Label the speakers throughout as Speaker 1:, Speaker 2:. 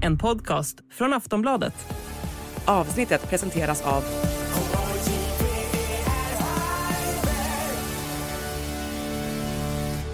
Speaker 1: en podcast från Aftonbladet.
Speaker 2: Avsnittet presenteras av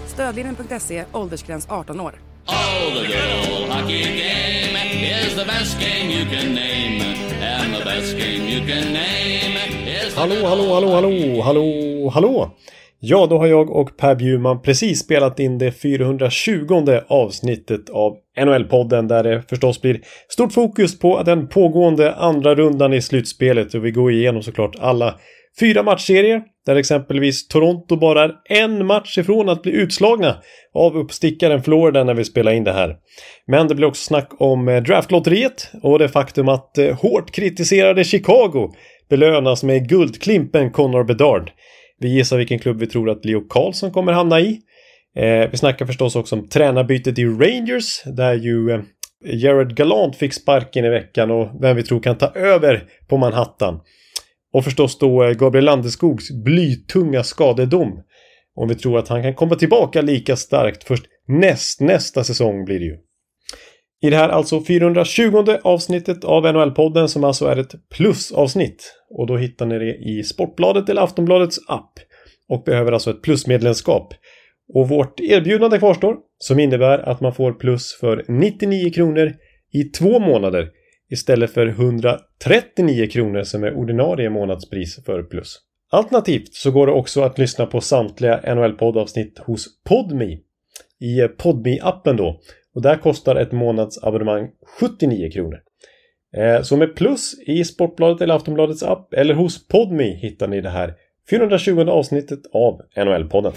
Speaker 2: Stödlinjen.se, åldersgräns 18 år.
Speaker 3: Oh, the good hockey game is the best game you can name. And the best game you can name is the
Speaker 4: Hallå, hallå, hallå, hallå, hallå, hallå! Ja, då har jag och Per Bjurman precis spelat in det 420 avsnittet av NHL-podden där det förstås blir stort fokus på den pågående andra rundan i slutspelet och vi går igenom såklart alla fyra matchserier där exempelvis Toronto bara är en match ifrån att bli utslagna av uppstickaren Florida när vi spelar in det här. Men det blir också snack om eh, draftlotteriet och det faktum att eh, hårt kritiserade Chicago belönas med guldklimpen Connor Bedard. Vi gissar vilken klubb vi tror att Leo Carlsson kommer hamna i. Eh, vi snackar förstås också om tränarbytet i Rangers där ju eh, Jared Gallant fick sparken i veckan och vem vi tror kan ta över på Manhattan. Och förstås då eh, Gabriel Landeskogs blytunga skadedom. Om vi tror att han kan komma tillbaka lika starkt först näst nästa säsong blir det ju. I det här alltså 420 avsnittet av NHL-podden som alltså är ett plusavsnitt. Och då hittar ni det i Sportbladet eller Aftonbladets app. Och behöver alltså ett plusmedlemskap. Och vårt erbjudande kvarstår som innebär att man får plus för 99 kronor i två månader istället för 139 kronor som är ordinarie månadspris för plus. Alternativt så går det också att lyssna på samtliga NHL-poddavsnitt hos Podme i podme appen då. Och där kostar ett månadsabonnemang 79 kronor. Eh, så med plus i Sportbladet eller Aftonbladets app eller hos Podme hittar ni det här 420 avsnittet av NHL-podden.